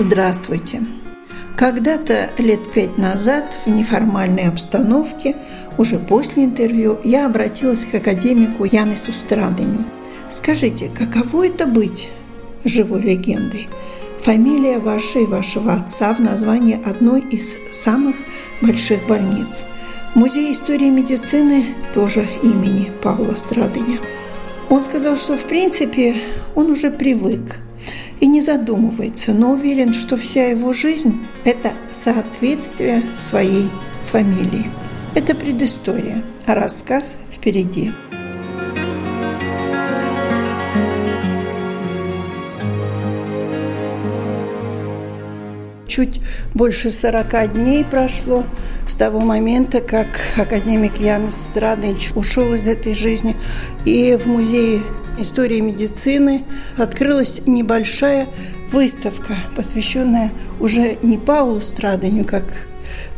Здравствуйте! Когда-то лет пять назад в неформальной обстановке, уже после интервью, я обратилась к академику Янису Страдыню. Скажите, каково это быть живой легендой? Фамилия вашей и вашего отца в названии одной из самых больших больниц. Музей истории медицины тоже имени Паула Страдыня. Он сказал, что в принципе он уже привык и не задумывается, но уверен, что вся его жизнь – это соответствие своей фамилии. Это предыстория, а рассказ впереди. Чуть больше 40 дней прошло с того момента, как академик Ян Страдович ушел из этой жизни, и в музее истории медицины открылась небольшая выставка, посвященная уже не Паулу Страдению, как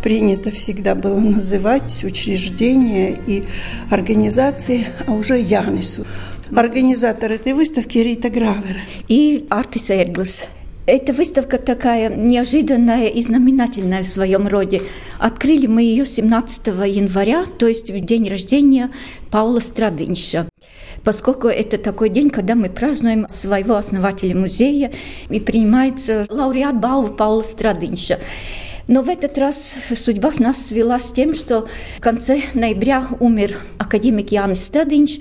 принято всегда было называть учреждения и организации, а уже Янису. Организатор этой выставки Рита Гравера. И Артис Эрглс. Эта выставка такая неожиданная и знаменательная в своем роде. Открыли мы ее 17 января, то есть в день рождения Паула Страдынша поскольку это такой день, когда мы празднуем своего основателя музея и принимается лауреат Балвы Паула Страдынша. Но в этот раз судьба нас свела с тем, что в конце ноября умер академик Янис Страдынч,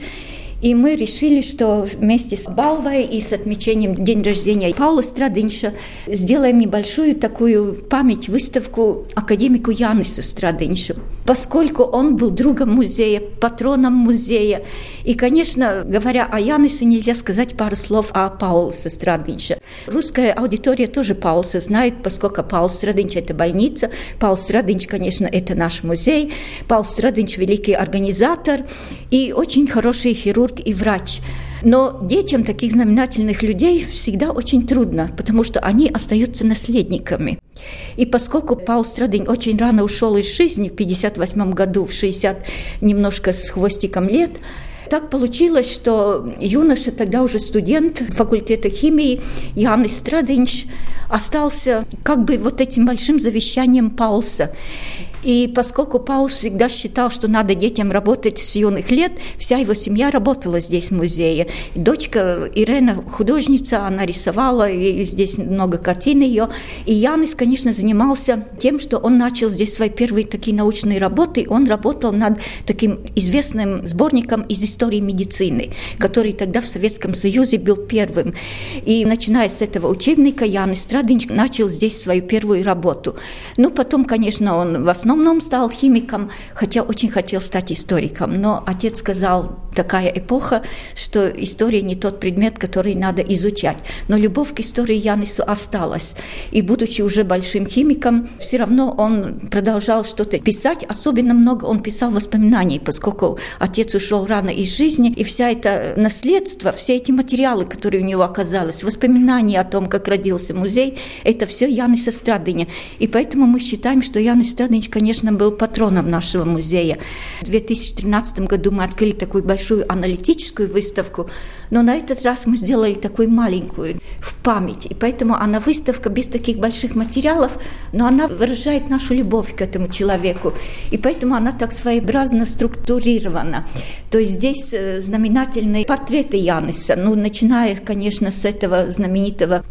и мы решили, что вместе с Балвой и с отмечением день рождения Паула Страдынша сделаем небольшую такую память-выставку академику Янису Страдыншу, поскольку он был другом музея, патроном музея. И, конечно, говоря о Янисе, нельзя сказать пару слов о Паулсе Страдынше. Русская аудитория тоже Паулса знает, поскольку Паул Страдынч – это больница, Паул Страдынч, конечно, это наш музей, Паул Страдынч – великий организатор и очень хороший хирург хирург и врач. Но детям таких знаменательных людей всегда очень трудно, потому что они остаются наследниками. И поскольку Паул Страдень очень рано ушел из жизни в 58 году, в 60 немножко с хвостиком лет, так получилось, что юноша, тогда уже студент факультета химии, Янис Страденч, остался как бы вот этим большим завещанием Паулса. И поскольку Паул всегда считал, что надо детям работать с юных лет, вся его семья работала здесь в музее. Дочка Ирена художница, она рисовала, и здесь много картин ее. И Янис, конечно, занимался тем, что он начал здесь свои первые такие научные работы. Он работал над таким известным сборником из истории медицины, который тогда в Советском Союзе был первым. И начиная с этого учебника, Янис Страдинч начал здесь свою первую работу. Ну, потом, конечно, он в основном стал химиком, хотя очень хотел стать историком. Но отец сказал, такая эпоха, что история не тот предмет, который надо изучать. Но любовь к истории Янису осталась. И будучи уже большим химиком, все равно он продолжал что-то писать. Особенно много он писал воспоминаний, поскольку отец ушел рано из жизни, и вся это наследство, все эти материалы, которые у него оказались, воспоминания о том, как родился музей, это все Янис Страдыня. И поэтому мы считаем, что Янис Страдыч, конечно, был патроном нашего музея. В 2013 году мы открыли такую большую аналитическую выставку, но на этот раз мы сделали такую маленькую в память. И поэтому она выставка без таких больших материалов, но она выражает нашу любовь к этому человеку. И поэтому она так своеобразно структурирована. То есть здесь э, знаменательные портреты Яниса, ну, начиная, конечно, с этого знаменитого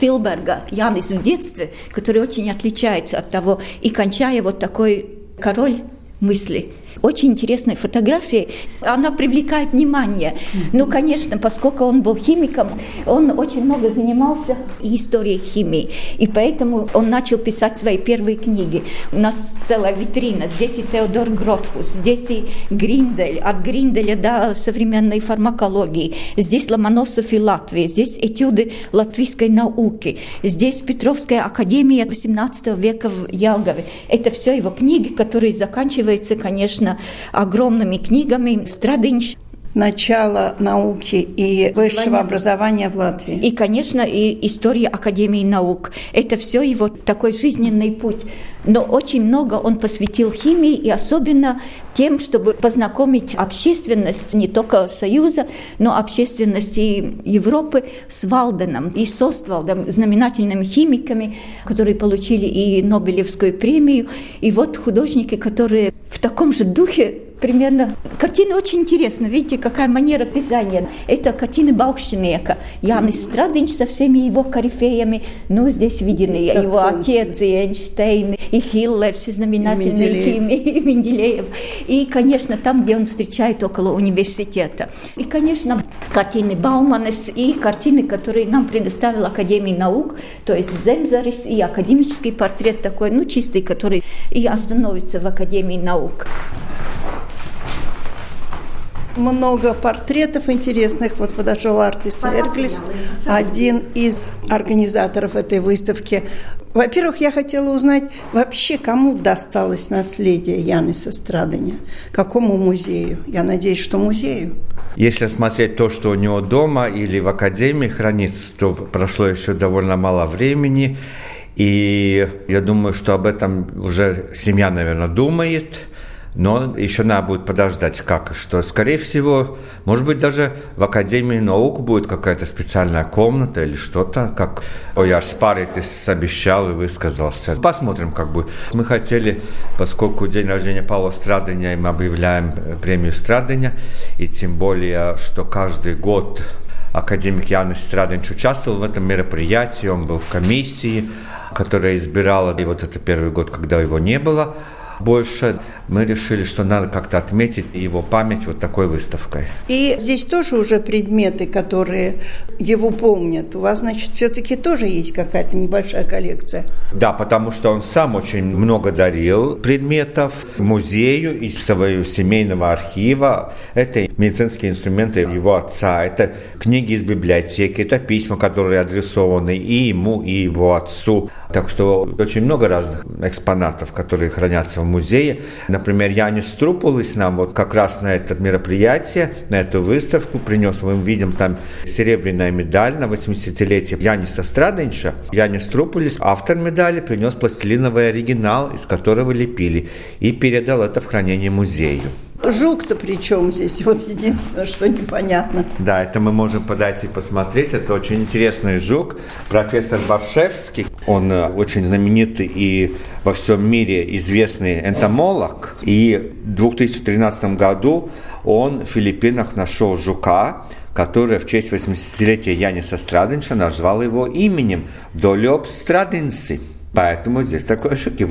Тилберга Янис в детстве, который очень отличается от того, и кончая вот такой король мысли, очень интересной фотографией. Она привлекает внимание. Ну, конечно, поскольку он был химиком, он очень много занимался историей химии. И поэтому он начал писать свои первые книги. У нас целая витрина. Здесь и Теодор Гротхус, здесь и Гриндель, от Гринделя до современной фармакологии. Здесь Ломоносов и Латвия, здесь этюды латвийской науки, здесь Петровская академия XVIII века в Ялгове. Это все его книги, которые заканчиваются, конечно, огромными книгами. Страдынч начало науки и высшего образования в Латвии. И, конечно, и история Академии наук. Это все его такой жизненный путь. Но очень много он посвятил химии и особенно тем, чтобы познакомить общественность не только Союза, но общественность и Европы с Валденом и с Соствалдом, знаменательными химиками, которые получили и Нобелевскую премию. И вот художники, которые в таком же духе примерно. Картина очень интересна. Видите, какая манера писания. Это картины Баукштинека. Янис Страдынч со всеми его корифеями. Ну, здесь видны и его отец, и Эйнштейн, и Хиллер, все знаменательные и химии, и Менделеев. И, конечно, там, где он встречает около университета. И, конечно, картины Бауманес и картины, которые нам предоставила Академия наук, то есть Земзарис и академический портрет такой, ну, чистый, который и остановится в Академии наук много портретов интересных. Вот подошел Артис Эрглис, один из организаторов этой выставки. Во-первых, я хотела узнать вообще, кому досталось наследие Яны Сострадания, какому музею. Я надеюсь, что музею. Если смотреть то, что у него дома или в академии хранится, то прошло еще довольно мало времени. И я думаю, что об этом уже семья, наверное, думает – но еще надо будет подождать, как что. Скорее всего, может быть, даже в Академии наук будет какая-то специальная комната или что-то, как Ояр Спаритис обещал и высказался. Посмотрим, как будет. Мы хотели, поскольку день рождения Павла Страдания, мы объявляем премию Страдания, и тем более, что каждый год академик Янис Страдович участвовал в этом мероприятии, он был в комиссии, которая избирала, и вот это первый год, когда его не было, больше, мы решили, что надо как-то отметить его память вот такой выставкой. И здесь тоже уже предметы, которые его помнят. У вас, значит, все-таки тоже есть какая-то небольшая коллекция? Да, потому что он сам очень много дарил предметов музею из своего семейного архива. Это медицинские инструменты его отца, это книги из библиотеки, это письма, которые адресованы и ему, и его отцу. Так что очень много разных экспонатов, которые хранятся в музее. Например, Янис Трупулис нам вот как раз на это мероприятие, на эту выставку принес. Мы видим там серебряная медаль на 80-летие Яниса Страденча. Янис Трупулис, автор медали, принес пластилиновый оригинал, из которого лепили, и передал это в хранение музею. Жук-то при чем здесь? Вот единственное, что непонятно. Да, это мы можем подойти посмотреть. Это очень интересный жук. Профессор Баршевский, он э, очень знаменитый и во всем мире известный энтомолог. И в 2013 году он в Филиппинах нашел жука, который в честь 80-летия Яниса Страденша назвал его именем Долёб Страденси. Поэтому здесь такой ошибки.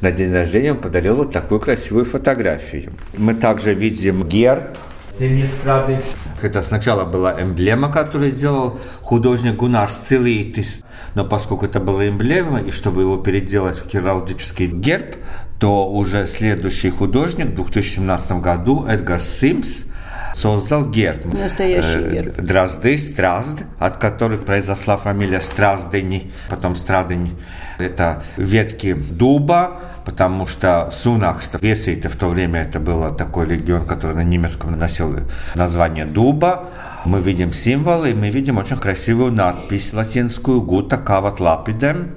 На день рождения он подарил вот такую красивую фотографию. Мы также видим герб Семистрады. Это сначала была эмблема, которую сделал художник Гунар Сцилитис. Но поскольку это была эмблема, и чтобы его переделать в гералдический герб, то уже следующий художник в 2017 году, Эдгар Симс, создал герб. Настоящий э, герб. Дрозды, Стразд, от которых произошла фамилия Страздыни, потом Страдыни. Это ветки дуба, потому что Сунахс, Весейте в то время это был такой регион, который на немецком носил название дуба. Мы видим символы, и мы видим очень красивую надпись латинскую «Гута кават лапидем»,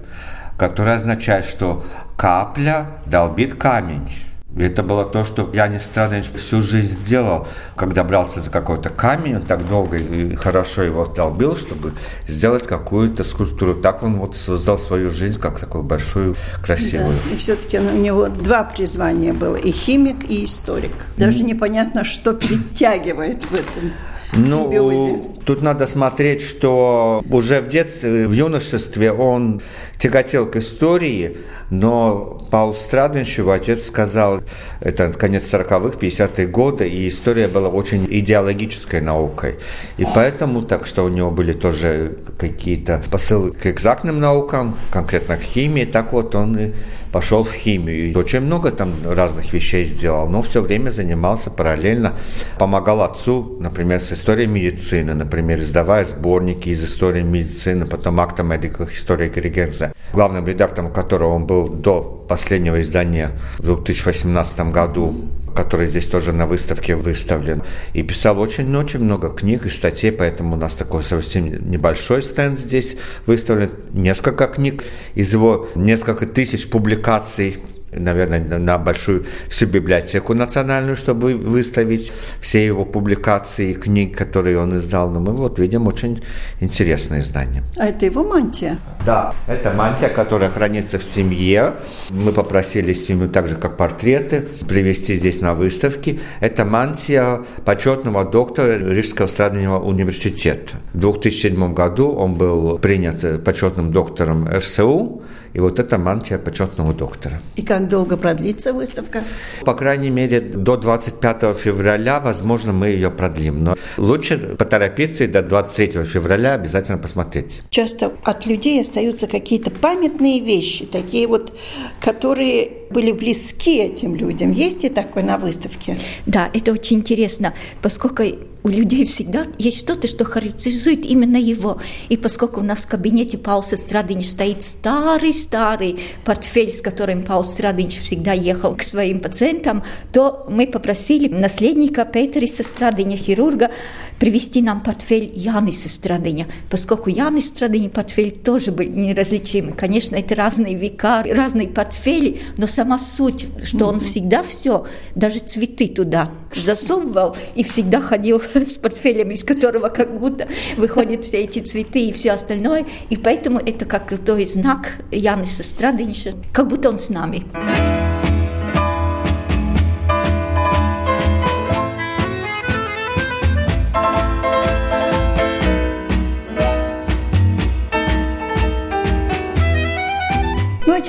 которая означает, что капля долбит камень. Это было то, что Янис Страдович всю жизнь делал, когда брался за какой-то камень, он так долго и хорошо его долбил, чтобы сделать какую-то скульптуру. Так он вот создал свою жизнь как такую большую, красивую. Да, и все-таки у него два призвания было, и химик, и историк. Даже непонятно, что притягивает в этом ну, симбиозе? Тут надо смотреть, что уже в детстве, в юношестве он тяготел к истории, но Паул Страдович, его отец сказал, это конец 40-х, 50-е годы, и история была очень идеологической наукой. И поэтому, так что у него были тоже какие-то посылы к экзактным наукам, конкретно к химии, так вот он и пошел в химию. И очень много там разных вещей сделал, но все время занимался параллельно, помогал отцу, например, с историей медицины, например, издавая сборники из истории медицины, потом акта Medical History Григензе, главным редактором которого он был до последнего издания в 2018 году который здесь тоже на выставке выставлен. И писал очень-очень много книг и статей, поэтому у нас такой совсем небольшой стенд здесь выставлен. Несколько книг из его несколько тысяч публикаций наверное, на большую всю библиотеку национальную, чтобы выставить все его публикации и книг, которые он издал. Но мы вот видим очень интересное издание. А это его мантия? Да, это мантия, которая хранится в семье. Мы попросили семью, так же как портреты, привезти здесь на выставке. Это мантия почетного доктора Рижского страдального университета. В 2007 году он был принят почетным доктором РСУ, и вот это мантия почетного доктора. И как долго продлится выставка? По крайней мере, до 25 февраля, возможно, мы ее продлим. Но лучше поторопиться и до 23 февраля обязательно посмотреть. Часто от людей остаются какие-то памятные вещи, такие вот, которые были близки этим людям. Есть и такое на выставке? Да, это очень интересно, поскольку у людей всегда есть что-то, что характеризует именно его. И поскольку у нас в кабинете Паул Страдынич стоит старый-старый портфель, с которым Паул Страдынич всегда ехал к своим пациентам, то мы попросили наследника Петериса Страдыня, хирурга, привести нам портфель Яниса Страдыня, поскольку Янис Страдыня портфель тоже были неразличимы. Конечно, это разные века, разные портфели, но сама суть, что он всегда все, даже цветы туда засовывал и всегда ходил с портфелем, из которого как будто выходят все эти цветы и все остальное. И поэтому это как то знак Яниса Страдынича, как будто он с нами.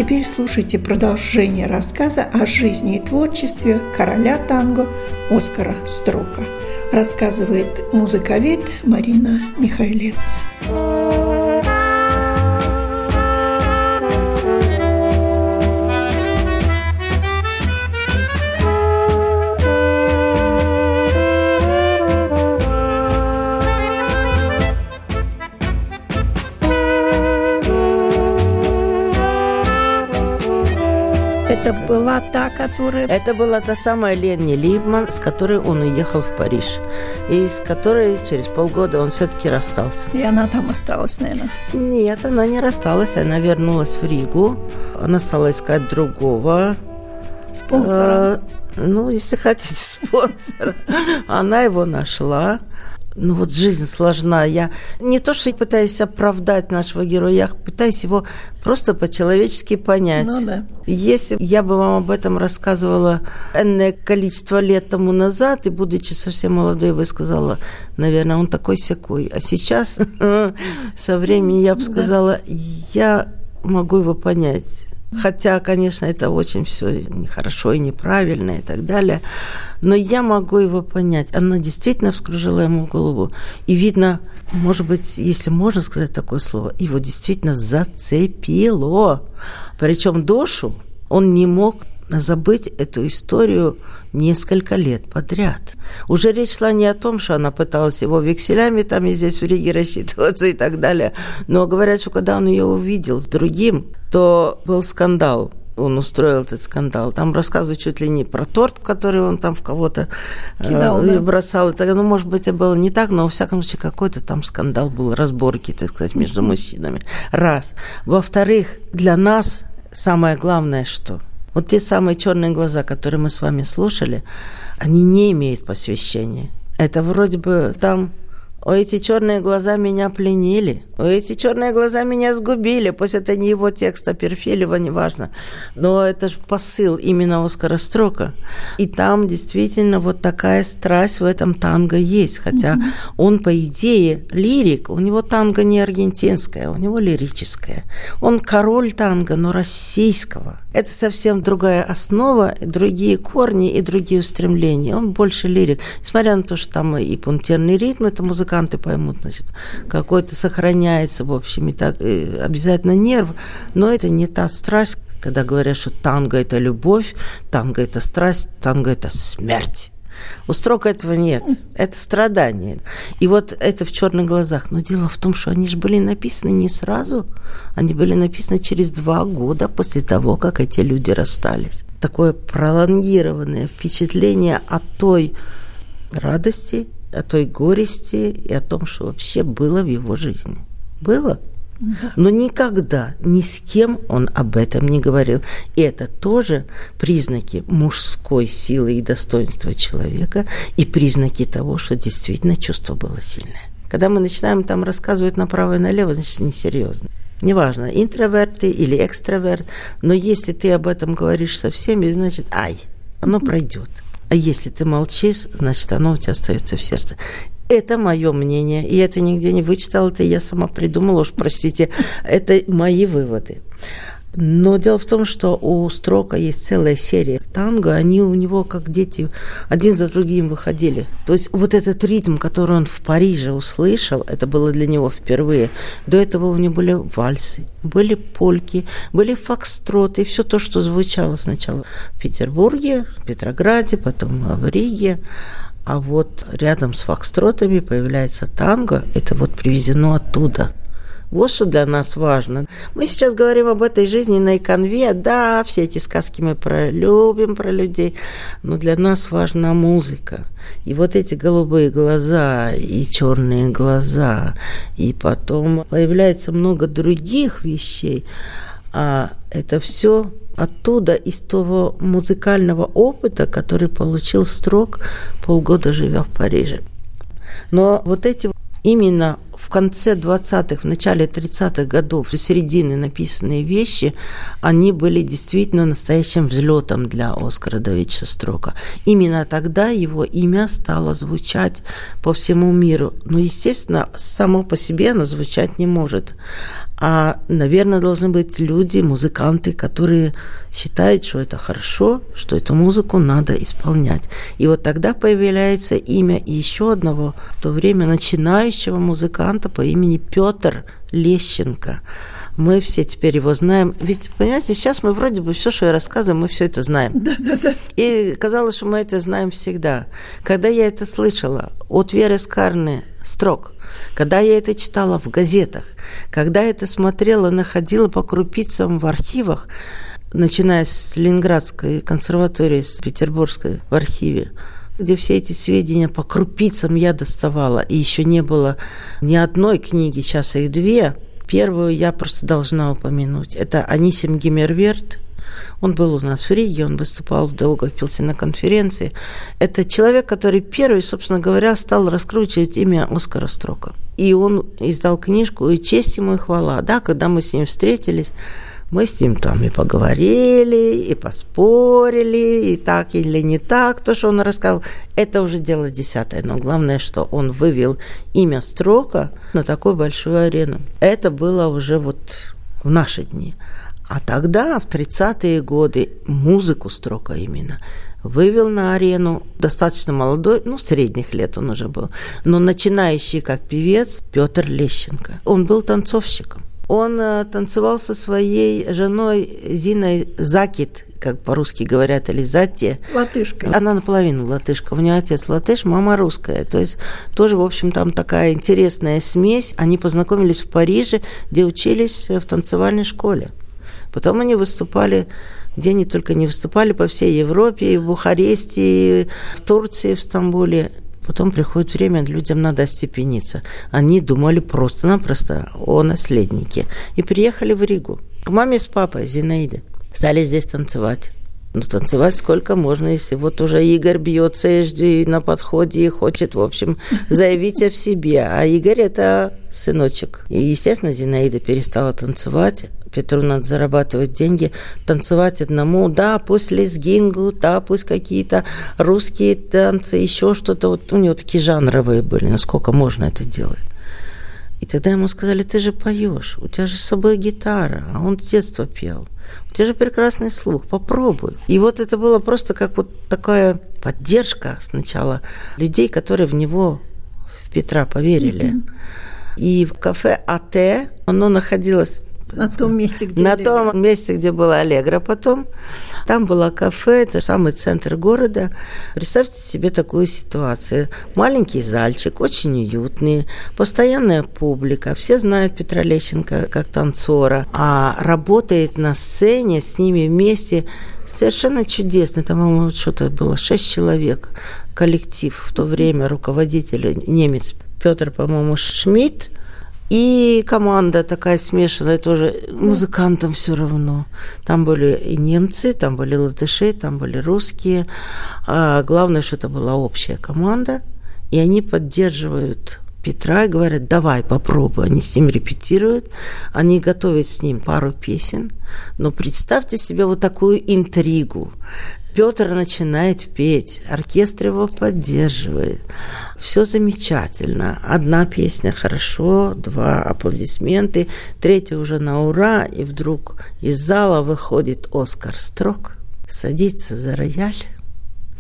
Теперь слушайте продолжение рассказа о жизни и творчестве короля танго Оскара Строка. Рассказывает музыковед Марина Михайлец. Это была та, которая... Это была та самая Ленни Либман, с которой он уехал в Париж. И с которой через полгода он все-таки расстался. И она там осталась, наверное? Нет, она не рассталась. Она вернулась в Ригу. Она стала искать другого спонсора. Э, ну, если хотите, спонсора. Она его нашла ну вот жизнь сложна. Я не то, что пытаюсь оправдать нашего героя, я пытаюсь его просто по-человечески понять. Ну да. Если я бы вам об этом рассказывала энное количество лет тому назад, и будучи совсем молодой, я бы сказала, наверное, он такой секой. А сейчас, со временем, я бы сказала, я могу его понять. Хотя, конечно, это очень все нехорошо и неправильно и так далее. Но я могу его понять. Она действительно вскружила ему голову. И видно, может быть, если можно сказать такое слово, его действительно зацепило. Причем Дошу он не мог забыть эту историю несколько лет подряд. Уже речь шла не о том, что она пыталась его векселями там и здесь в Риге рассчитываться и так далее, но говорят, что когда он ее увидел с другим, то был скандал он устроил этот скандал. Там рассказывают чуть ли не про торт, который он там в кого-то э, Кидал, э, да? бросал. И так, ну, может быть, это было не так, но, во всяком случае, какой-то там скандал был, разборки, так сказать, между мужчинами. Раз. Во-вторых, для нас самое главное, что – вот те самые черные глаза, которые мы с вами слушали, они не имеют посвящения. Это вроде бы там эти черные глаза меня пленили, эти черные глаза меня сгубили. Пусть это не его текст, а Перфилева, неважно. Но это же посыл именно Оскара Строка. И там действительно вот такая страсть в этом танго есть. Хотя mm-hmm. он, по идее, лирик, у него танго не аргентинское, у него лирическое. Он король танго, но российского. Это совсем другая основа, другие корни и другие устремления. Он больше лирик. Несмотря на то, что там и пунктирный ритм, это музыканты поймут, значит, какой-то сохраняется, в общем, и так, и обязательно нерв, но это не та страсть, когда говорят, что танго – это любовь, танго – это страсть, танго – это смерть. У строка этого нет. Это страдание. И вот это в черных глазах. Но дело в том, что они же были написаны не сразу. Они были написаны через два года после того, как эти люди расстались. Такое пролонгированное впечатление о той радости, о той горести и о том, что вообще было в его жизни. Было. Но никогда ни с кем он об этом не говорил. И это тоже признаки мужской силы и достоинства человека и признаки того, что действительно чувство было сильное. Когда мы начинаем там рассказывать направо и налево, значит, несерьезно. Неважно, интроверт ты или экстраверт, но если ты об этом говоришь со всеми, значит, ай, оно пройдет. А если ты молчишь, значит, оно у тебя остается в сердце. Это мое мнение. И это нигде не вычитала, это я сама придумала, уж простите. Это мои выводы. Но дело в том, что у Строка есть целая серия танго, они у него как дети один за другим выходили. То есть вот этот ритм, который он в Париже услышал, это было для него впервые. До этого у него были вальсы, были польки, были фокстроты, все то, что звучало сначала в Петербурге, в Петрограде, потом в Риге. А вот рядом с фокстротами появляется танго, это вот привезено оттуда. Вот что для нас важно. Мы сейчас говорим об этой жизненной конве. Да, все эти сказки мы пролюбим про людей, но для нас важна музыка. И вот эти голубые глаза и черные глаза, и потом появляется много других вещей. А это все оттуда, из того музыкального опыта, который получил Строк, полгода живя в Париже. Но вот эти именно в конце 20-х, в начале 30-х годов, в середине написанные вещи, они были действительно настоящим взлетом для Оскара Давидовича Строка. Именно тогда его имя стало звучать по всему миру. Но, естественно, само по себе оно звучать не может. А, наверное, должны быть люди, музыканты, которые считают, что это хорошо, что эту музыку надо исполнять. И вот тогда появляется имя еще одного в то время начинающего музыканта по имени Петр Лещенко. Мы все теперь его знаем. Ведь, понимаете, сейчас мы вроде бы все, что я рассказываю, мы все это знаем. Да, да, да. И казалось, что мы это знаем всегда. Когда я это слышала от Веры Скарны строк, когда я это читала в газетах, когда это смотрела, находила по крупицам в архивах, начиная с Ленинградской консерватории, с Петербургской в архиве, где все эти сведения по крупицам я доставала, и еще не было ни одной книги, сейчас их две. Первую я просто должна упомянуть. Это Анисим Гиммерверт он был у нас в Риге, он выступал в Даугавпилсе на конференции. Это человек, который первый, собственно говоря, стал раскручивать имя Оскара Строка. И он издал книжку «И честь ему и хвала». Да, когда мы с ним встретились, мы с ним там и поговорили, и поспорили, и так или не так, то, что он рассказал. Это уже дело десятое. Но главное, что он вывел имя Строка на такую большую арену. Это было уже вот в наши дни. А тогда, в 30-е годы, музыку Строка именно вывел на арену достаточно молодой, ну, средних лет он уже был, но начинающий как певец Петр Лещенко. Он был танцовщиком. Он э, танцевал со своей женой Зиной Закит, как по-русски говорят, или Затте. Латышка. Она наполовину латышка. У нее отец латыш, мама русская. То есть тоже, в общем, там такая интересная смесь. Они познакомились в Париже, где учились в танцевальной школе. Потом они выступали, где они только не выступали, по всей Европе, и в Бухаресте, и в Турции, в Стамбуле. Потом приходит время, людям надо остепениться. Они думали просто-напросто о наследнике. И приехали в Ригу к маме с папой Зинаиде. Стали здесь танцевать. Ну, танцевать сколько можно, если вот уже Игорь бьется и на подходе и хочет, в общем, заявить о себе. А Игорь – это сыночек. И, естественно, Зинаида перестала танцевать. Петру надо зарабатывать деньги, танцевать одному. Да, пусть лезгингу, да, пусть какие-то русские танцы, еще что-то. Вот у него такие жанровые были. Насколько можно это делать? И тогда ему сказали, ты же поешь, у тебя же с собой гитара, а он с детства пел. У тебя же прекрасный слух, попробуй. И вот это было просто как вот такая поддержка сначала людей, которые в него, в Петра, поверили. Mm-hmm. И в кафе АТ оно находилось на том месте, где На Аллегра. том месте, где была Аллегра потом. Там было кафе, это самый центр города. Представьте себе такую ситуацию. Маленький зальчик, очень уютный, постоянная публика. Все знают Петра Лещенко как танцора, а работает на сцене с ними вместе совершенно чудесно. Там, по-моему, что-то было шесть человек коллектив в то время, руководитель немец Петр, по-моему, Шмидт, и команда такая смешанная тоже, музыкантам все равно. Там были и немцы, там были латыши, там были русские. А главное, что это была общая команда, и они поддерживают Петра и говорят, давай попробуй. Они с ним репетируют, они готовят с ним пару песен. Но представьте себе вот такую интригу. Петр начинает петь, оркестр его поддерживает. Все замечательно. Одна песня хорошо, два аплодисменты, третья уже на ура, и вдруг из зала выходит Оскар Строк, садится за рояль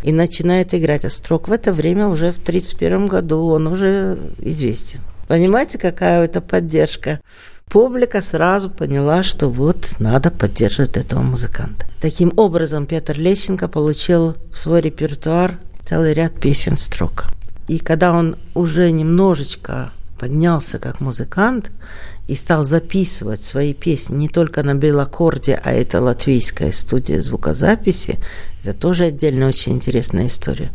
и начинает играть. А Строк в это время уже в 1931 году, он уже известен. Понимаете, какая это поддержка? Публика сразу поняла, что вот надо поддерживать этого музыканта. Таким образом, Петр Лещенко получил в свой репертуар целый ряд песен строк. И когда он уже немножечко поднялся как музыкант и стал записывать свои песни не только на белокорде, а это латвийская студия звукозаписи, это тоже отдельно очень интересная история.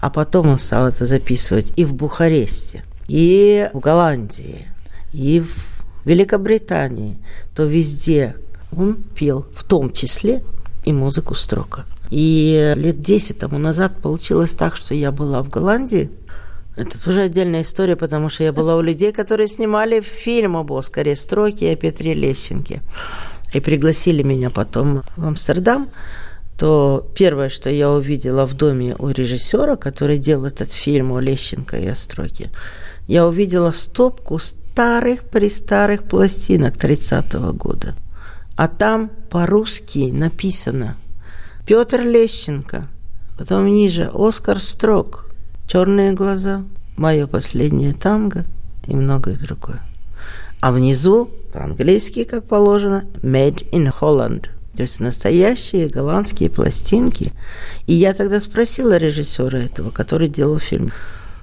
А потом он стал это записывать и в Бухаресте, и в Голландии, и в Великобритании, то везде он пел, в том числе и музыку строка. И лет 10 тому назад получилось так, что я была в Голландии. Это тоже отдельная история, потому что я была у людей, которые снимали фильм об Оскаре Строке и о Петре Лещенке. И пригласили меня потом в Амстердам то первое, что я увидела в доме у режиссера, который делал этот фильм о Лещенко и Остроге, я увидела стопку старых-престарых пластинок 30-го года. А там по-русски написано Петр Лещенко, потом ниже Оскар Строк, Черные глаза, Мое последнее танго и многое другое. А внизу, по-английски, как положено, Made in Holland. То есть настоящие голландские пластинки. И я тогда спросила режиссера этого, который делал фильм,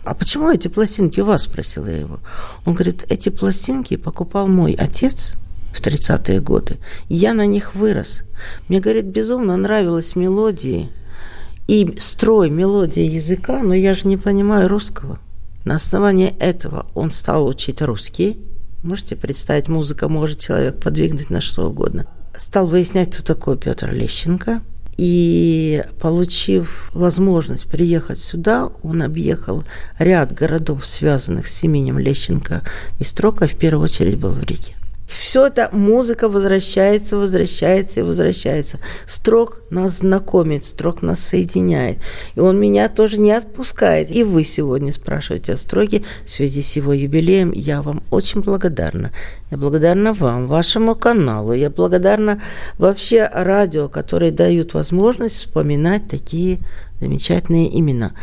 а почему эти пластинки у вас, спросила я его. Он говорит, эти пластинки покупал мой отец в 30-е годы. Я на них вырос. Мне, говорит, безумно нравилась мелодии и строй, мелодия языка, но я же не понимаю русского. На основании этого он стал учить русский. Можете представить, музыка может человек подвигнуть на что угодно. Стал выяснять, кто такой Петр Лещенко – и получив возможность приехать сюда, он объехал ряд городов, связанных с именем Лещенко и Строка, в первую очередь был в Риге. Все это музыка возвращается, возвращается и возвращается. Строк нас знакомит, строк нас соединяет. И он меня тоже не отпускает. И вы сегодня спрашиваете о строке в связи с его юбилеем. Я вам очень благодарна. Я благодарна вам, вашему каналу. Я благодарна вообще радио, которые дают возможность вспоминать такие замечательные имена.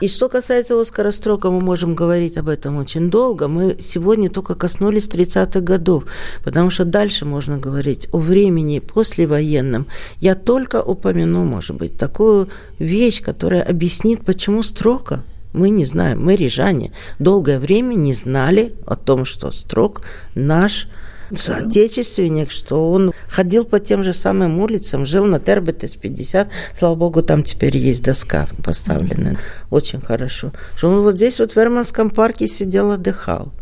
И что касается Оскара Строка, мы можем говорить об этом очень долго. Мы сегодня только коснулись 30-х годов, потому что дальше можно говорить о времени послевоенном. Я только упомяну, может быть, такую вещь, которая объяснит, почему Строка мы не знаем, мы рижане долгое время не знали о том, что Строк наш соотечественник, что он ходил по тем же самым улицам, жил на Тербетес 50. Слава богу, там теперь есть доска поставлена. Очень хорошо. Что он вот здесь вот в Верманском парке сидел, отдыхал.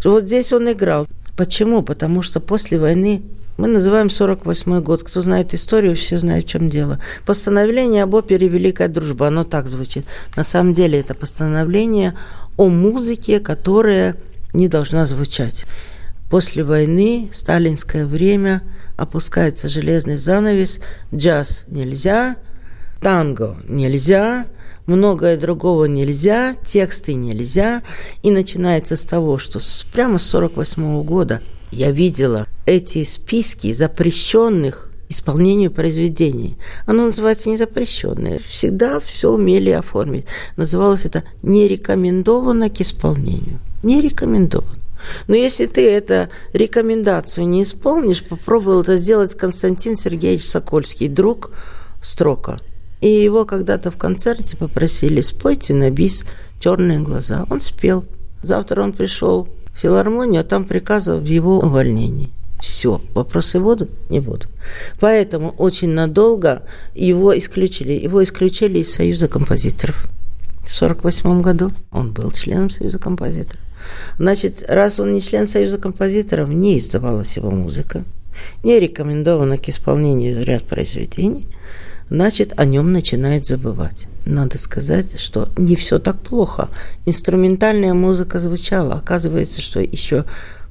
Что вот здесь он играл. Почему? Потому что после войны Мы называем 48 год. Кто знает историю, все знают, в чем дело. Постановление об опере «Великая дружба», оно так звучит. На самом деле это постановление о музыке, которая не должна звучать. После войны, сталинское время, опускается железный занавес, джаз нельзя, танго нельзя, многое другого нельзя, тексты нельзя. И начинается с того, что прямо с 48 года я видела эти списки запрещенных исполнению произведений. Оно называется незапрещенное. Всегда все умели оформить. Называлось это «не рекомендовано к исполнению». Не рекомендовано. Но если ты эту рекомендацию не исполнишь, попробовал это сделать Константин Сергеевич Сокольский, друг Строка. И его когда-то в концерте попросили, спойте на бис «Черные глаза». Он спел. Завтра он пришел в филармонию, а там приказывал в его увольнении. Все, вопросы будут? Не будут. Поэтому очень надолго его исключили. Его исключили из Союза композиторов. В 1948 году он был членом Союза композиторов. Значит, раз он не член Союза композиторов, не издавалась его музыка, не рекомендована к исполнению ряд произведений, значит, о нем начинают забывать. Надо сказать, что не все так плохо. Инструментальная музыка звучала. Оказывается, что еще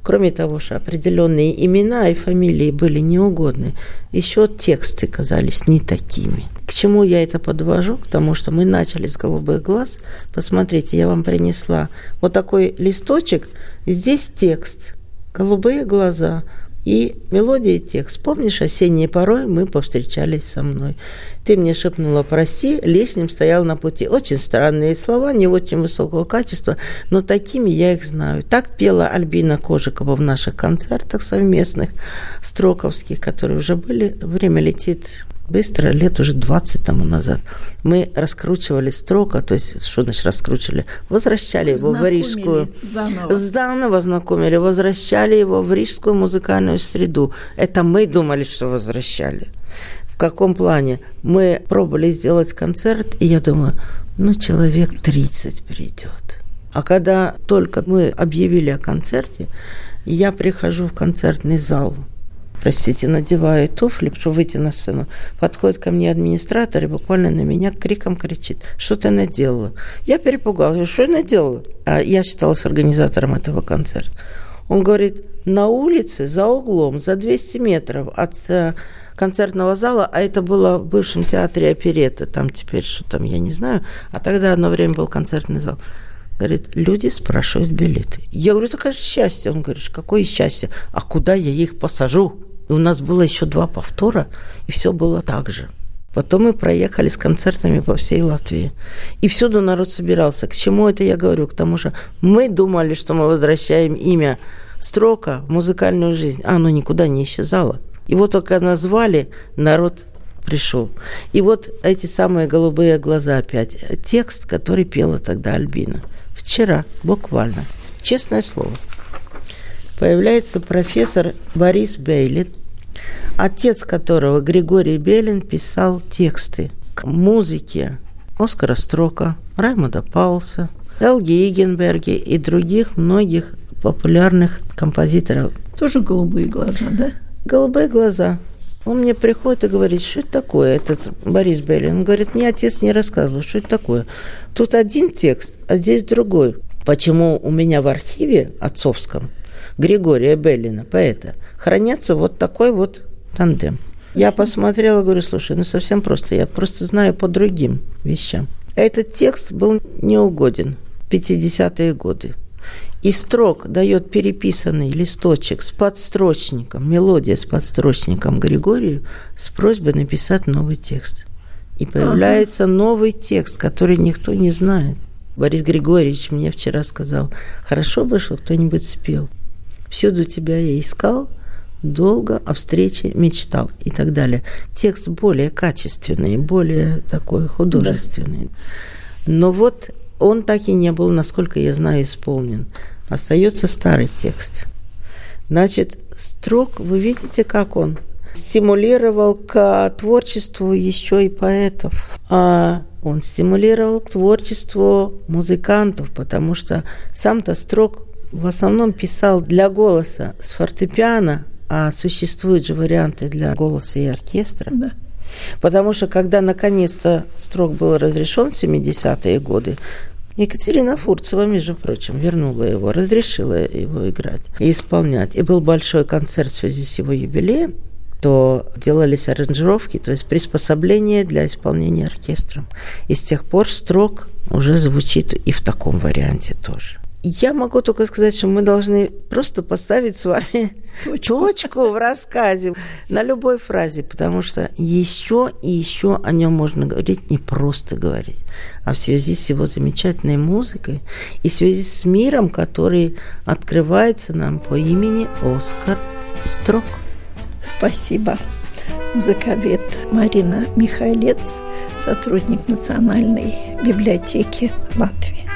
Кроме того, что определенные имена и фамилии были неугодны, еще тексты казались не такими. К чему я это подвожу? К тому, что мы начали с голубых глаз. Посмотрите, я вам принесла вот такой листочек. Здесь текст. Голубые глаза и мелодия и текст. Помнишь, осенней порой мы повстречались со мной. Ты мне шепнула «прости», лишним стоял на пути. Очень странные слова, не очень высокого качества, но такими я их знаю. Так пела Альбина Кожикова в наших концертах совместных, строковских, которые уже были. Время летит быстро, лет уже 20 тому назад, мы раскручивали строка, то есть, что значит раскручивали? Возвращали его в Рижскую... Заново. Заново знакомили, возвращали его в Рижскую музыкальную среду. Это мы думали, что возвращали. В каком плане? Мы пробовали сделать концерт, и я думаю, ну, человек 30 придет. А когда только мы объявили о концерте, я прихожу в концертный зал – простите, надеваю туфли, чтобы выйти на сцену. Подходит ко мне администратор и буквально на меня криком кричит, что ты наделала? Я перепугалась, что я наделала? А я считалась организатором этого концерта. Он говорит, на улице, за углом, за 200 метров от э, концертного зала, а это было в бывшем театре оперетты, там теперь что там, я не знаю, а тогда одно время был концертный зал. Говорит, люди спрашивают билеты. Я говорю, такое счастье. Он говорит, какое счастье? А куда я их посажу? И у нас было еще два повтора, и все было так же. Потом мы проехали с концертами по всей Латвии. И всюду народ собирался. К чему это я говорю? К тому же мы думали, что мы возвращаем имя Строка в музыкальную жизнь. А оно никуда не исчезало. Его только назвали, народ пришел. И вот эти самые голубые глаза опять. Текст, который пела тогда Альбина. Вчера, буквально. Честное слово появляется профессор Борис Бейлин, отец которого Григорий Белин писал тексты к музыке Оскара Строка, Раймонда Паулса, Элги Игенберги и других многих популярных композиторов. Тоже голубые глаза, да? Голубые глаза. Он мне приходит и говорит, что это такое, этот Борис Белин. Он говорит, мне отец не рассказывал, что это такое. Тут один текст, а здесь другой. Почему у меня в архиве отцовском Григория Беллина, поэта, хранятся вот такой вот тандем. Я посмотрела, говорю, слушай, ну совсем просто, я просто знаю по другим вещам. Этот текст был неугоден в 50-е годы. И строк дает переписанный листочек с подстрочником, мелодия с подстрочником Григорию с просьбой написать новый текст. И появляется ага. новый текст, который никто не знает. Борис Григорьевич мне вчера сказал, хорошо бы, что кто-нибудь спел. Всюду тебя я искал, долго о встрече мечтал и так далее. Текст более качественный, более такой художественный. Да. Но вот он так и не был, насколько я знаю, исполнен. Остается старый текст. Значит, строк, вы видите, как он стимулировал к творчеству еще и поэтов. А он стимулировал к творчеству музыкантов, потому что сам-то строк в основном писал для голоса с фортепиано, А существуют же варианты для голоса и оркестра. Да. Потому что когда наконец-то строк был разрешен в 70-е годы, Екатерина Фурцева, между прочим, вернула его, разрешила его играть и исполнять. И был большой концерт в связи с его юбилеем, то делались аранжировки, то есть приспособления для исполнения оркестром. И с тех пор строк уже звучит и в таком варианте тоже. Я могу только сказать, что мы должны просто поставить с вами точку, точку в рассказе на любой фразе, потому что еще и еще о нем можно говорить, не просто говорить, а в связи с его замечательной музыкой и в связи с миром, который открывается нам по имени Оскар Строк. Спасибо. Музыковед Марина Михайлец, сотрудник Национальной библиотеки Латвии.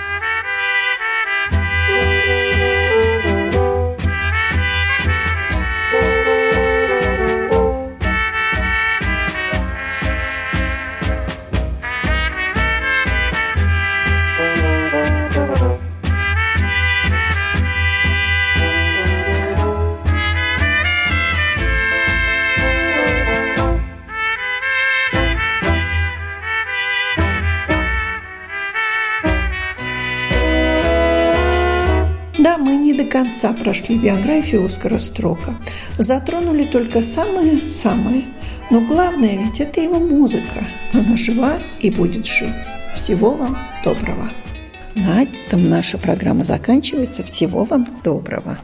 Прошли биографию Оскара Строка. Затронули только самое-самое. Но главное ведь это его музыка. Она жива и будет жить. Всего вам доброго. На этом наша программа заканчивается. Всего вам доброго.